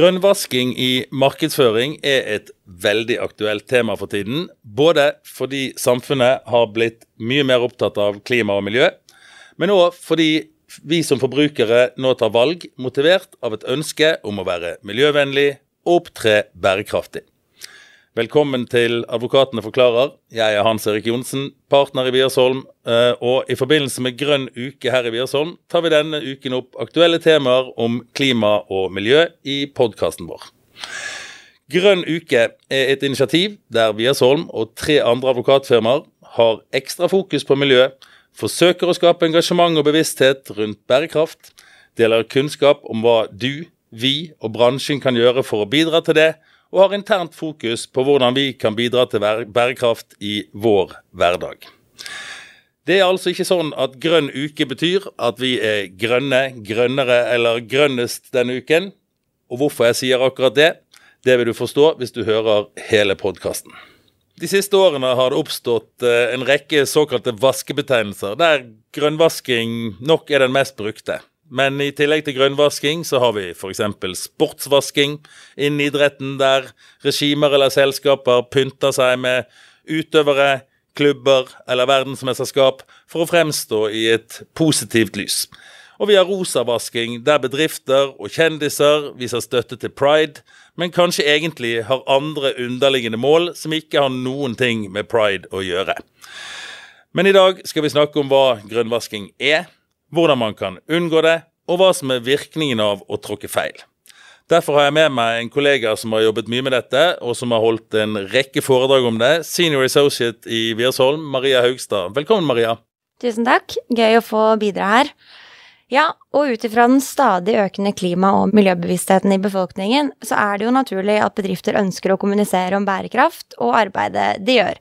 Grønnvasking i markedsføring er et veldig aktuelt tema for tiden. Både fordi samfunnet har blitt mye mer opptatt av klima og miljø, men òg fordi vi som forbrukere nå tar valg motivert av et ønske om å være miljøvennlig og opptre bærekraftig. Velkommen til Advokatene forklarer. Jeg er Hans Erik Johnsen, partner i Wiersholm. Eh, og i forbindelse med Grønn uke her i Wiersholm tar vi denne uken opp aktuelle temaer om klima og miljø i podkasten vår. Grønn uke er et initiativ der Wiersholm og tre andre advokatfirmaer har ekstra fokus på miljø, forsøker å skape engasjement og bevissthet rundt bærekraft, deler kunnskap om hva du, vi og bransjen kan gjøre for å bidra til det, og har internt fokus på hvordan vi kan bidra til bærekraft i vår hverdag. Det er altså ikke sånn at grønn uke betyr at vi er grønne, grønnere eller grønnest denne uken. Og hvorfor jeg sier akkurat det, det vil du forstå hvis du hører hele podkasten. De siste årene har det oppstått eh, en rekke såkalte vaskebetegnelser, der grønnvasking nok er den mest brukte. Men i tillegg til grønnvasking så har vi f.eks. sportsvasking innen idretten, der regimer eller selskaper pynter seg med utøvere, klubber eller verdensmesterskap for å fremstå i et positivt lys. Og vi har rosavasking, der bedrifter og kjendiser viser støtte til pride, men kanskje egentlig har andre underliggende mål som ikke har noen ting med pride å gjøre. Men i dag skal vi snakke om hva grønnvasking er, hvordan man kan unngå det, og hva som er virkningen av å tråkke feil. Derfor har jeg med meg en kollega som har jobbet mye med dette, og som har holdt en rekke foredrag om det. Senior associate i Wiersholm, Maria Haugstad. Velkommen, Maria. Tusen takk. Gøy å få bidra her. Ja, og ut ifra den stadig økende klima- og miljøbevisstheten i befolkningen, så er det jo naturlig at bedrifter ønsker å kommunisere om bærekraft og arbeidet de gjør.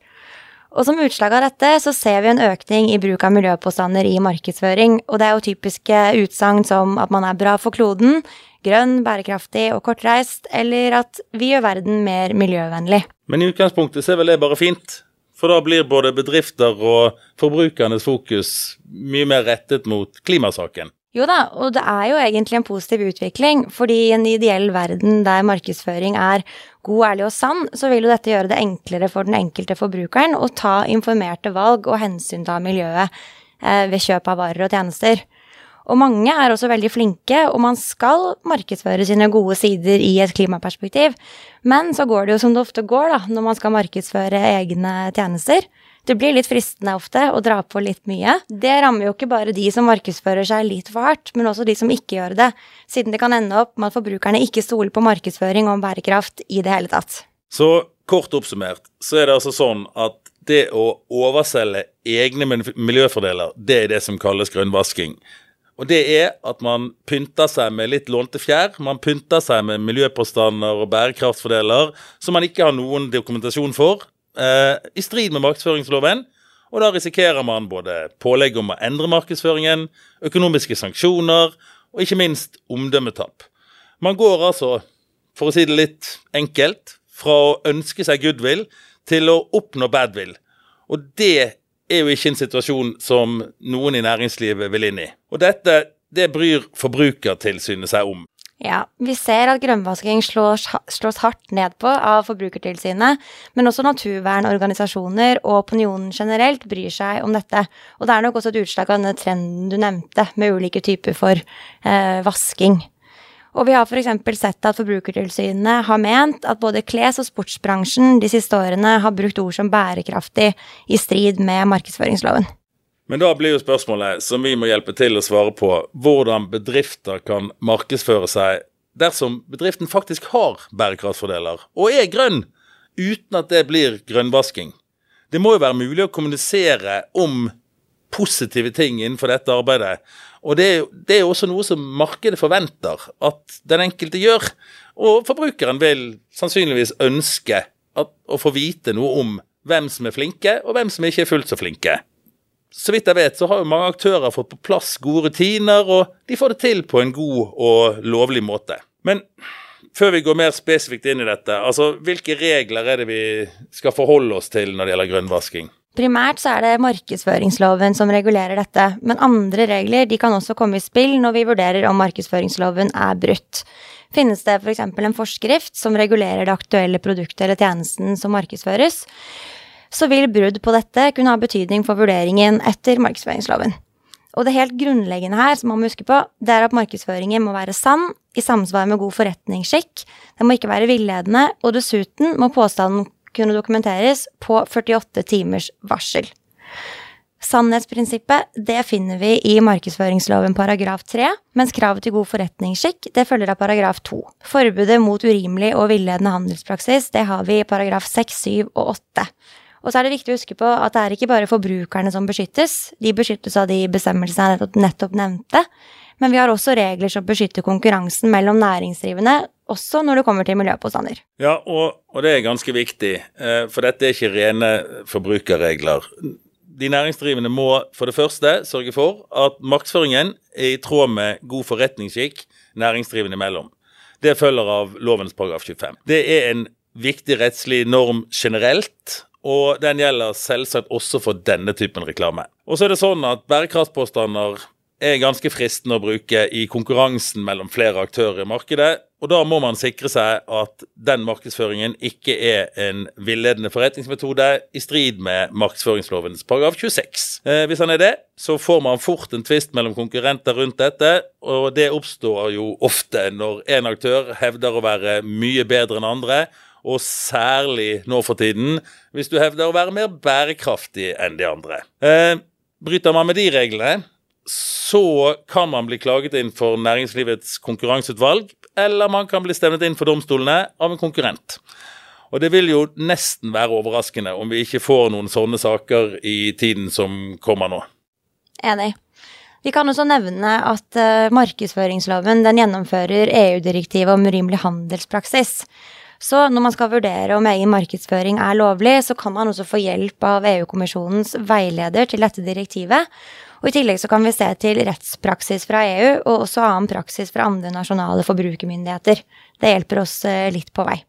Og som utslag av dette så ser vi en økning i bruk av miljøpåstander i markedsføring, og det er jo typiske utsagn som at man er bra for kloden, grønn, bærekraftig og kortreist, eller at vi gjør verden mer miljøvennlig. Men i utgangspunktet så er vel det bare fint? For da blir både bedrifter og forbrukernes fokus mye mer rettet mot klimasaken. Jo da, og det er jo egentlig en positiv utvikling, fordi i en ideell verden der markedsføring er god, ærlig og sann, så vil jo dette gjøre det enklere for den enkelte forbrukeren å ta informerte valg og hensynta miljøet eh, ved kjøp av varer og tjenester. Og mange er også veldig flinke, og man skal markedsføre sine gode sider i et klimaperspektiv. Men så går det jo som det ofte går, da, når man skal markedsføre egne tjenester. Det blir litt fristende ofte å dra på litt mye. Det rammer jo ikke bare de som markedsfører seg litt for hardt, men også de som ikke gjør det, siden det kan ende opp med at forbrukerne ikke stoler på markedsføring og bærekraft i det hele tatt. Så kort oppsummert så er det altså sånn at det å overselge egne miljøfordeler, det er det som kalles grønnvasking. Og det er at man pynter seg med litt lånte fjær. Man pynter seg med miljøpåstander og bærekraftsfordeler som man ikke har noen dokumentasjon for, i strid med markedsføringsloven. Og da risikerer man både pålegg om å endre markedsføringen, økonomiske sanksjoner og ikke minst omdømmetap. Man går altså, for å si det litt enkelt, fra å ønske seg goodwill til å oppnå badwill. Og det er jo ikke en situasjon som noen i næringslivet vil inn i. Og dette det bryr Forbrukertilsynet seg om. Ja, vi ser at grønnvasking slås, slås, hardt ned på av Forbrukertilsynet, men også naturvernorganisasjoner og opinionen generelt bryr seg om dette. Og det er nok også et utslag av denne trenden du nevnte, med ulike typer for eh, vasking. Og vi har f.eks. sett at Forbrukertilsynet har ment at både kles- og sportsbransjen de siste årene har brukt ord som bærekraftig i strid med markedsføringsloven. Men da blir jo spørsmålet som vi må hjelpe til å svare på, hvordan bedrifter kan markedsføre seg dersom bedriften faktisk har bærekraftsfordeler og er grønn, uten at det blir grønnvasking. Det må jo være mulig å kommunisere om positive ting innenfor dette arbeidet. Og det er, det er også noe som markedet forventer at den enkelte gjør. Og forbrukeren vil sannsynligvis ønske at, å få vite noe om hvem som er flinke, og hvem som ikke er fullt så flinke så vidt jeg vet, så har jo mange aktører fått på plass gode rutiner, og de får det til på en god og lovlig måte. Men før vi går mer spesifikt inn i dette, altså hvilke regler er det vi skal forholde oss til når det gjelder grønnvasking? Primært så er det markedsføringsloven som regulerer dette, men andre regler de kan også komme i spill når vi vurderer om markedsføringsloven er brutt. Finnes det f.eks. For en forskrift som regulerer det aktuelle produktet eller tjenesten som markedsføres, så vil brudd på dette kunne ha betydning for vurderingen etter markedsføringsloven. Og det helt grunnleggende her, som man må huske på, det er at markedsføringen må være sann, i samsvar med god forretningsskikk, den må ikke være villedende, og dessuten må påstanden kunne dokumenteres på 48 timers varsel. Sannhetsprinsippet det finner vi i markedsføringsloven paragraf 3, mens kravet til god forretningsskikk det følger av paragraf 2. Forbudet mot urimelig og villedende handelspraksis det har vi i paragraf 6, 7 og 8. Og så er det viktig å huske på at det er ikke bare forbrukerne som beskyttes. De beskyttes av de bestemmelsene jeg nettopp nevnte. Men vi har også regler som beskytter konkurransen mellom næringsdrivende, også når det kommer til miljøpåstander. Ja, og, og det er ganske viktig, eh, for dette er ikke rene forbrukerregler. De næringsdrivende må for det første sørge for at markedsføringen er i tråd med god forretningsskikk næringsdrivende imellom. Det følger av lovens paragraf 25. Det er en viktig rettslig norm generelt, og den gjelder selvsagt også for denne typen reklame. Og så er det sånn at bærekraftpåstander er ganske fristende å bruke i konkurransen mellom flere aktører i markedet. Og da må man sikre seg at den markedsføringen ikke er en villedende forretningsmetode i strid med markedsføringslovens paragraf 26. Eh, hvis han er det, så får man fort en tvist mellom konkurrenter rundt dette, og det oppstår jo ofte når en aktør hevder å være mye bedre enn andre og særlig nå for tiden hvis du hevder å være mer bærekraftig enn de andre. Eh, bryter man med de reglene, så kan man bli klaget inn for Næringslivets konkurranseutvalg, eller man kan bli stevnet inn for domstolene av en konkurrent. Og det vil jo nesten være overraskende om vi ikke får noen sånne saker i tiden som kommer nå. Enig. Vi kan også nevne at uh, markedsføringsloven den gjennomfører EU-direktivet om urimelig handelspraksis. Så når man skal vurdere om egen markedsføring er lovlig, så kan man også få hjelp av EU-kommisjonens veileder til dette direktivet. Og I tillegg så kan vi se til rettspraksis fra EU, og også annen praksis fra andre nasjonale forbrukermyndigheter. Det hjelper oss eh, litt på vei.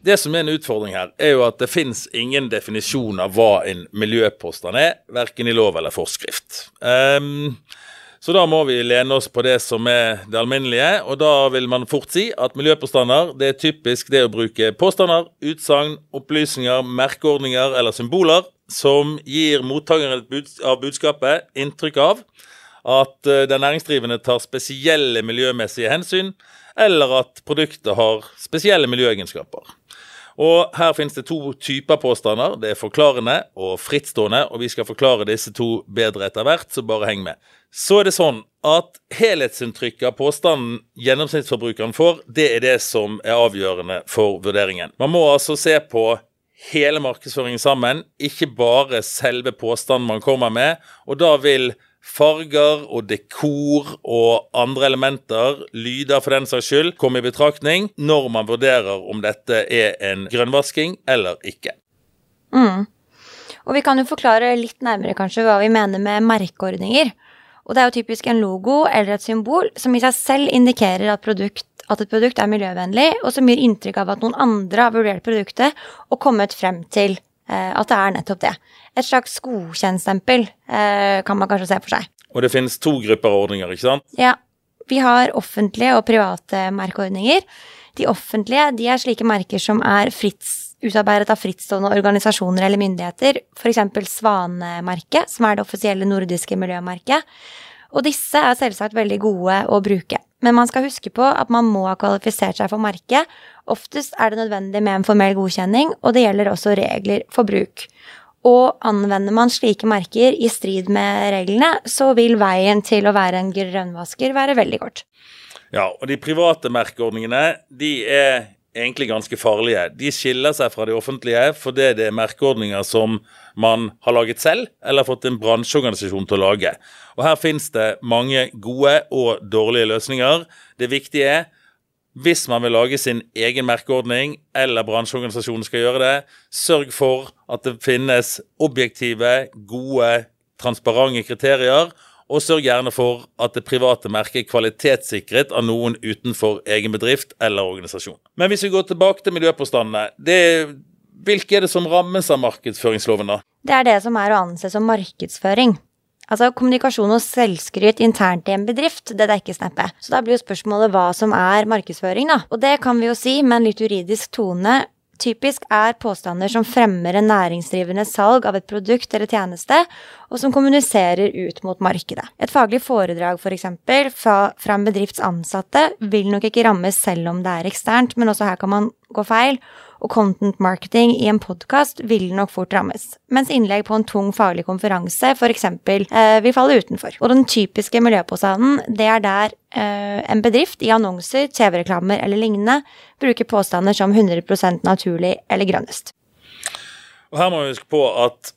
Det som er en utfordring her, er jo at det finnes ingen definisjon av hva en miljøpåstand er, verken i lov eller forskrift. Um, så da må vi lene oss på det som er det alminnelige, og da vil man fort si at miljøpåstander det er typisk det å bruke påstander, utsagn, opplysninger, merkeordninger eller symboler som gir mottakeren av budskapet inntrykk av at eh, den næringsdrivende tar spesielle miljømessige hensyn, eller at produktet har spesielle miljøegenskaper. Og Her finnes det to typer påstander. Det er forklarende og frittstående. og Vi skal forklare disse to bedre etter hvert, så bare heng med. Så er det sånn at helhetsinntrykket av påstanden gjennomsnittsforbrukeren får, det er det som er avgjørende for vurderingen. Man må altså se på hele markedsføringen sammen, ikke bare selve påstanden man kommer med. Og da vil farger og dekor og andre elementer, lyder for den saks skyld, komme i betraktning når man vurderer om dette er en grønnvasking eller ikke. Mm. Og vi kan jo forklare litt nærmere kanskje hva vi mener med merkeordninger. Og det er jo typisk en logo eller et symbol som i seg selv indikerer at, produkt, at et produkt er miljøvennlig, og som gir inntrykk av at noen andre har vurdert produktet og kommet frem til at det er nettopp det. Et slags godkjentstempel eh, kan man kanskje se for seg. Og det finnes to grupper ordninger, ikke sant? Ja. Vi har offentlige og private merkeordninger. De offentlige de er slike merker som er fritts, utarbeidet av frittstående organisasjoner eller myndigheter, f.eks. Svanemerket, som er det offisielle nordiske miljømerket. Og disse er selvsagt veldig gode å bruke. Men man skal huske på at man må ha kvalifisert seg for merket. Oftest er det nødvendig med en formell godkjenning, og det gjelder også regler for bruk. Og anvender man slike merker i strid med reglene, så vil veien til å være en grønnvasker være veldig kort. Ja, og de private merkeordningene de er egentlig ganske farlige. De skiller seg fra de offentlige fordi det er merkeordninger som man har laget selv, eller fått en bransjeorganisasjon til å lage. Og Her finnes det mange gode og dårlige løsninger. Det viktige er hvis man vil lage sin egen merkeordning, eller bransjeorganisasjonen skal gjøre det, sørg for at det finnes objektive, gode, transparente kriterier, og sørg gjerne for at det private merket er kvalitetssikret av noen utenfor egen bedrift eller organisasjon. Men hvis vi går tilbake til miljøpåstandene, det, hvilke er det som rammes av markedsføringsloven, da? Det er det som er å anse som markedsføring. Altså Kommunikasjon og selvskryt internt i en bedrift, det dekkes neppe. Så da blir jo spørsmålet hva som er markedsføring, da. Og det kan vi jo si med en litt juridisk tone Typisk er påstander som fremmer en næringsdrivende salg av et produkt eller tjeneste, og som kommuniserer ut mot markedet. Et faglig foredrag f.eks. For fra, fra en bedrifts ansatte vil nok ikke rammes selv om det er eksternt, men også her kan man gå feil og content marketing i en podkast vil nok fort rammes, mens innlegg på en tung faglig konferanse f.eks. Eh, vil falle utenfor. Og den typiske miljøpåstanden, det er der eh, en bedrift i annonser, TV-reklamer eller lignende bruker påstander som 100% naturlig eller grønnest. Og Her må vi huske på at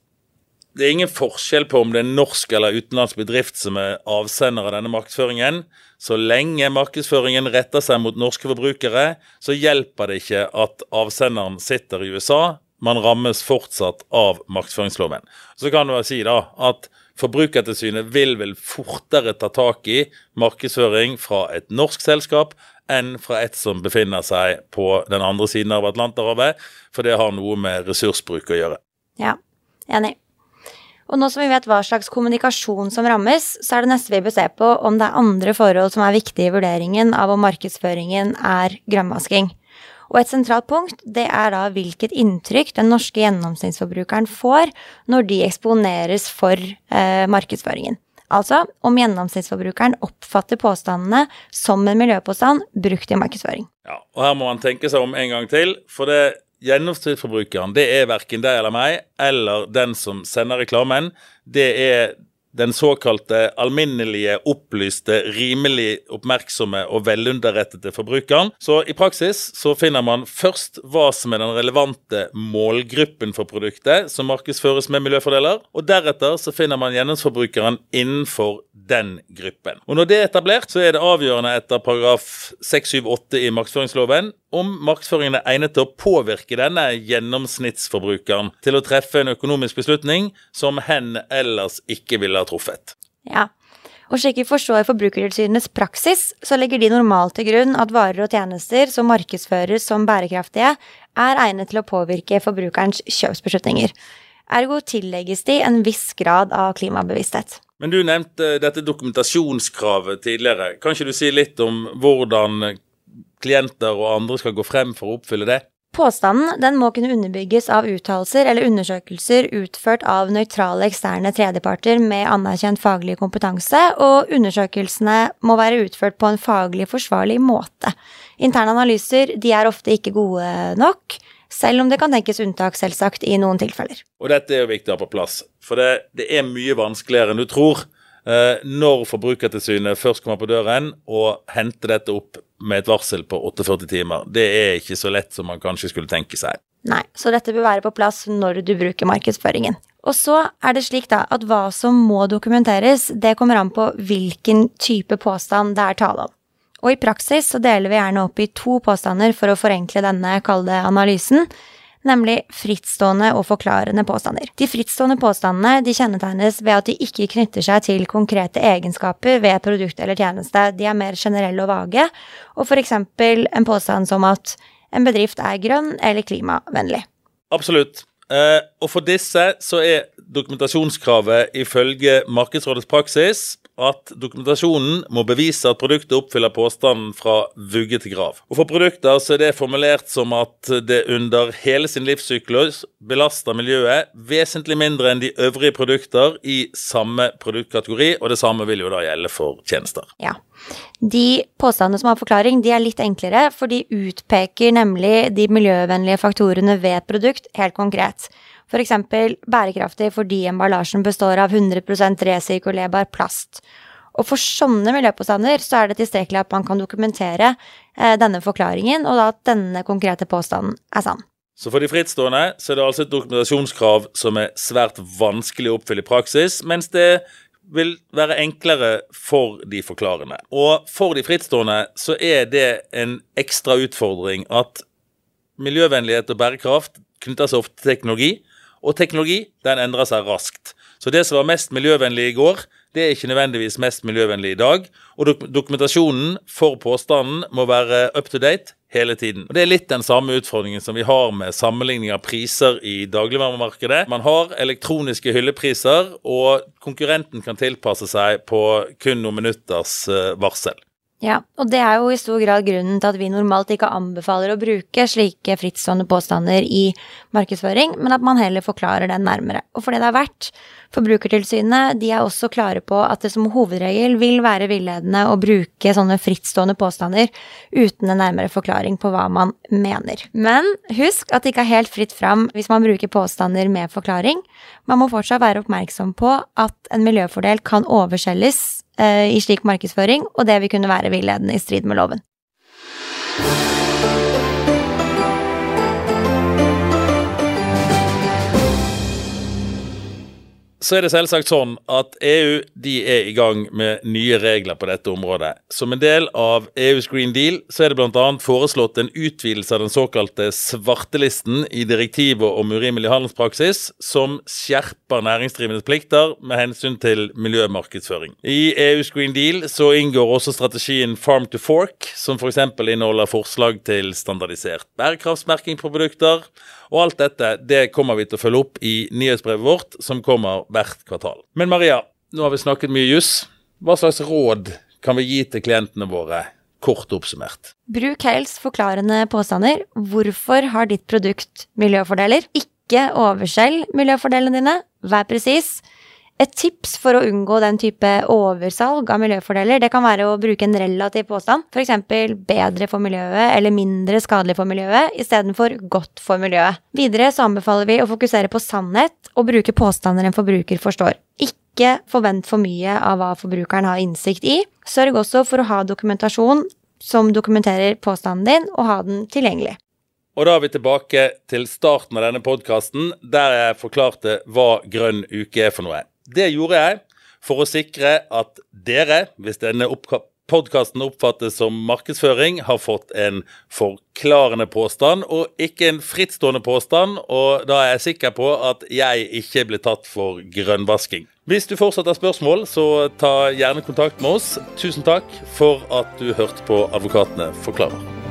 det er ingen forskjell på om det er norsk eller utenlandsk bedrift som er avsender av denne markedsføringen. Så lenge markedsføringen retter seg mot norske forbrukere, så hjelper det ikke at avsenderen sitter i USA. Man rammes fortsatt av markedsføringsloven. Så kan du si da at Forbrukertilsynet vil vel fortere ta tak i markedsføring fra et norsk selskap enn fra et som befinner seg på den andre siden av Atlanterhavet, for det har noe med ressursbruk å gjøre. Ja, enig. Og nå som vi vet hva slags kommunikasjon som rammes, så er det neste vi bør se på om det er andre forhold som er viktige i vurderingen av om markedsføringen er grønnvasking. Og et sentralt punkt det er da hvilket inntrykk den norske gjennomsnittsforbrukeren får når de eksponeres for eh, markedsføringen. Altså om gjennomsnittsforbrukeren oppfatter påstandene som en miljøpåstand brukt i markedsføring. Ja, og Her må man tenke seg om en gang til. For det gjennomsnittsforbrukeren, det er verken deg eller meg, eller den som sender reklamen. Det er den såkalte alminnelige, opplyste, rimelig oppmerksomme og velunderrettede forbrukeren. Så i praksis så finner man først hva som er den relevante målgruppen for produktet som markedsføres med miljøfordeler, og deretter så finner man gjennomsforbrukeren innenfor den gruppen. Og Når det er etablert, så er det avgjørende etter paragraf 678 i markedsføringsloven om markedsføringen er egnet til å påvirke denne gjennomsnittsforbrukeren til å treffe en økonomisk beslutning som hen ellers ikke ville ha truffet. Ja, og slik vi forstår Forbrukertilsynets praksis, så legger de normalt til grunn at varer og tjenester som markedsføres som bærekraftige, er egnet til å påvirke forbrukerens kjøpsbeslutninger. Ergo tillegges de en viss grad av klimabevissthet. Men du nevnte dette dokumentasjonskravet tidligere. Kan ikke du si litt om hvordan klienter og andre skal gå frem for å oppfylle det? Påstanden den må kunne underbygges av uttalelser eller undersøkelser utført av nøytrale eksterne tredjeparter med anerkjent faglig kompetanse, og undersøkelsene må være utført på en faglig forsvarlig måte. Interne analyser de er ofte ikke gode nok, selv om det kan tenkes unntak, selvsagt, i noen tilfeller. Og dette er jo viktig å ha på plass, for det, det er mye vanskeligere enn du tror. Eh, når Forbrukertilsynet først kommer på døren og henter dette opp med et varsel på 48 timer, det er ikke så lett som man kanskje skulle tenke seg. Nei, så dette bør være på plass når du bruker markedsføringen. Og så er det slik da at hva som må dokumenteres, det kommer an på hvilken type påstand det er tale om. Og i praksis så deler vi gjerne opp i to påstander for å forenkle denne kalde analysen nemlig frittstående og forklarende påstander. De frittstående påstandene de kjennetegnes ved at de ikke knytter seg til konkrete egenskaper ved produkt eller tjeneste. De er mer generelle og vage, og f.eks. en påstand som at en bedrift er grønn eller klimavennlig. Absolutt. Eh, og for disse så er dokumentasjonskravet ifølge Markedsrådets praksis at dokumentasjonen må bevise at produktet oppfyller påstanden fra vugge til grav. Og For produkter så er det formulert som at det under hele sin livssyklus belaster miljøet vesentlig mindre enn de øvrige produkter i samme produktkategori, og det samme vil jo da gjelde for tjenester. Ja. De påstandene som har forklaring, de er litt enklere, for de utpeker nemlig de miljøvennlige faktorene ved et produkt helt konkret. F.eks. bærekraftig fordi emballasjen består av 100% resirkulerbar plast. Og for sånne miljøpåstander så er det tilstrekkelig at man kan dokumentere eh, denne forklaringen, og da at denne konkrete påstanden er sann. Så for de frittstående så er det altså et dokumentasjonskrav som er svært vanskelig å oppfylle i praksis, mens det vil være enklere for de forklarende. Og for de frittstående så er det en ekstra utfordring at miljøvennlighet og bærekraft knytter seg ofte til teknologi, og teknologi den endrer seg raskt. Så det som var mest miljøvennlig i går, Det er ikke nødvendigvis mest miljøvennlig i dag, og dok dokumentasjonen for påstanden må være up to date hele tiden. Og Det er litt den samme utfordringen som vi har med sammenligning av priser i dagligvaremarkedet. Man har elektroniske hyllepriser, og konkurrenten kan tilpasse seg på kun noen minutters eh, varsel. Ja, og det er jo i stor grad grunnen til at vi normalt ikke anbefaler å bruke slike frittstående påstander i markedsføring, men at man heller forklarer den nærmere. Og for det det er verdt, Forbrukertilsynet de er også klare på at det som hovedregel vil være villedende å bruke sånne frittstående påstander uten en nærmere forklaring på hva man mener. Men husk at det ikke er helt fritt fram hvis man bruker påstander med forklaring. Man må fortsatt være oppmerksom på at en miljøfordel kan overselges i slik markedsføring, og det vil kunne være villedende i strid med loven. Så er det selvsagt sånn at EU de er i gang med nye regler på dette området. Som en del av EUs Green Deal så er det bl.a. foreslått en utvidelse av den såkalte svartelisten i direktivet om urimelig handelspraksis, som skjerper næringsdrivendes plikter med hensyn til miljømarkedsføring. I EUs Green Deal så inngår også strategien Farm to Fork, som f.eks. For inneholder forslag til standardisert bærekraftsmerking på produkter og alt dette det kommer vi til å følge opp i nyhetsbrevet vårt, som kommer hvert kvartal. Men Maria, nå har vi snakket mye juss. Hva slags råd kan vi gi til klientene våre, kort oppsummert? Bruk Hales forklarende påstander. Hvorfor har ditt produkt miljøfordeler? Ikke overselg miljøfordelene dine. Vær presis. Et tips for å unngå den type oversalg av miljøfordeler, det kan være å bruke en relativ påstand, f.eks. bedre for miljøet eller mindre skadelig for miljøet, istedenfor godt for miljøet. Videre så anbefaler vi å fokusere på sannhet og bruke påstander en forbruker forstår. Ikke forvent for mye av hva forbrukeren har innsikt i. Sørg også for å ha dokumentasjon som dokumenterer påstanden din, og ha den tilgjengelig. Og da er vi tilbake til starten av denne podkasten, der jeg forklarte hva grønn uke er for noe. Det gjorde jeg for å sikre at dere, hvis denne podkasten oppfattes som markedsføring, har fått en forklarende påstand og ikke en frittstående påstand. Og da er jeg sikker på at jeg ikke blir tatt for grønnvasking. Hvis du fortsatt har spørsmål, så ta gjerne kontakt med oss. Tusen takk for at du hørte på Advokatene forklarer.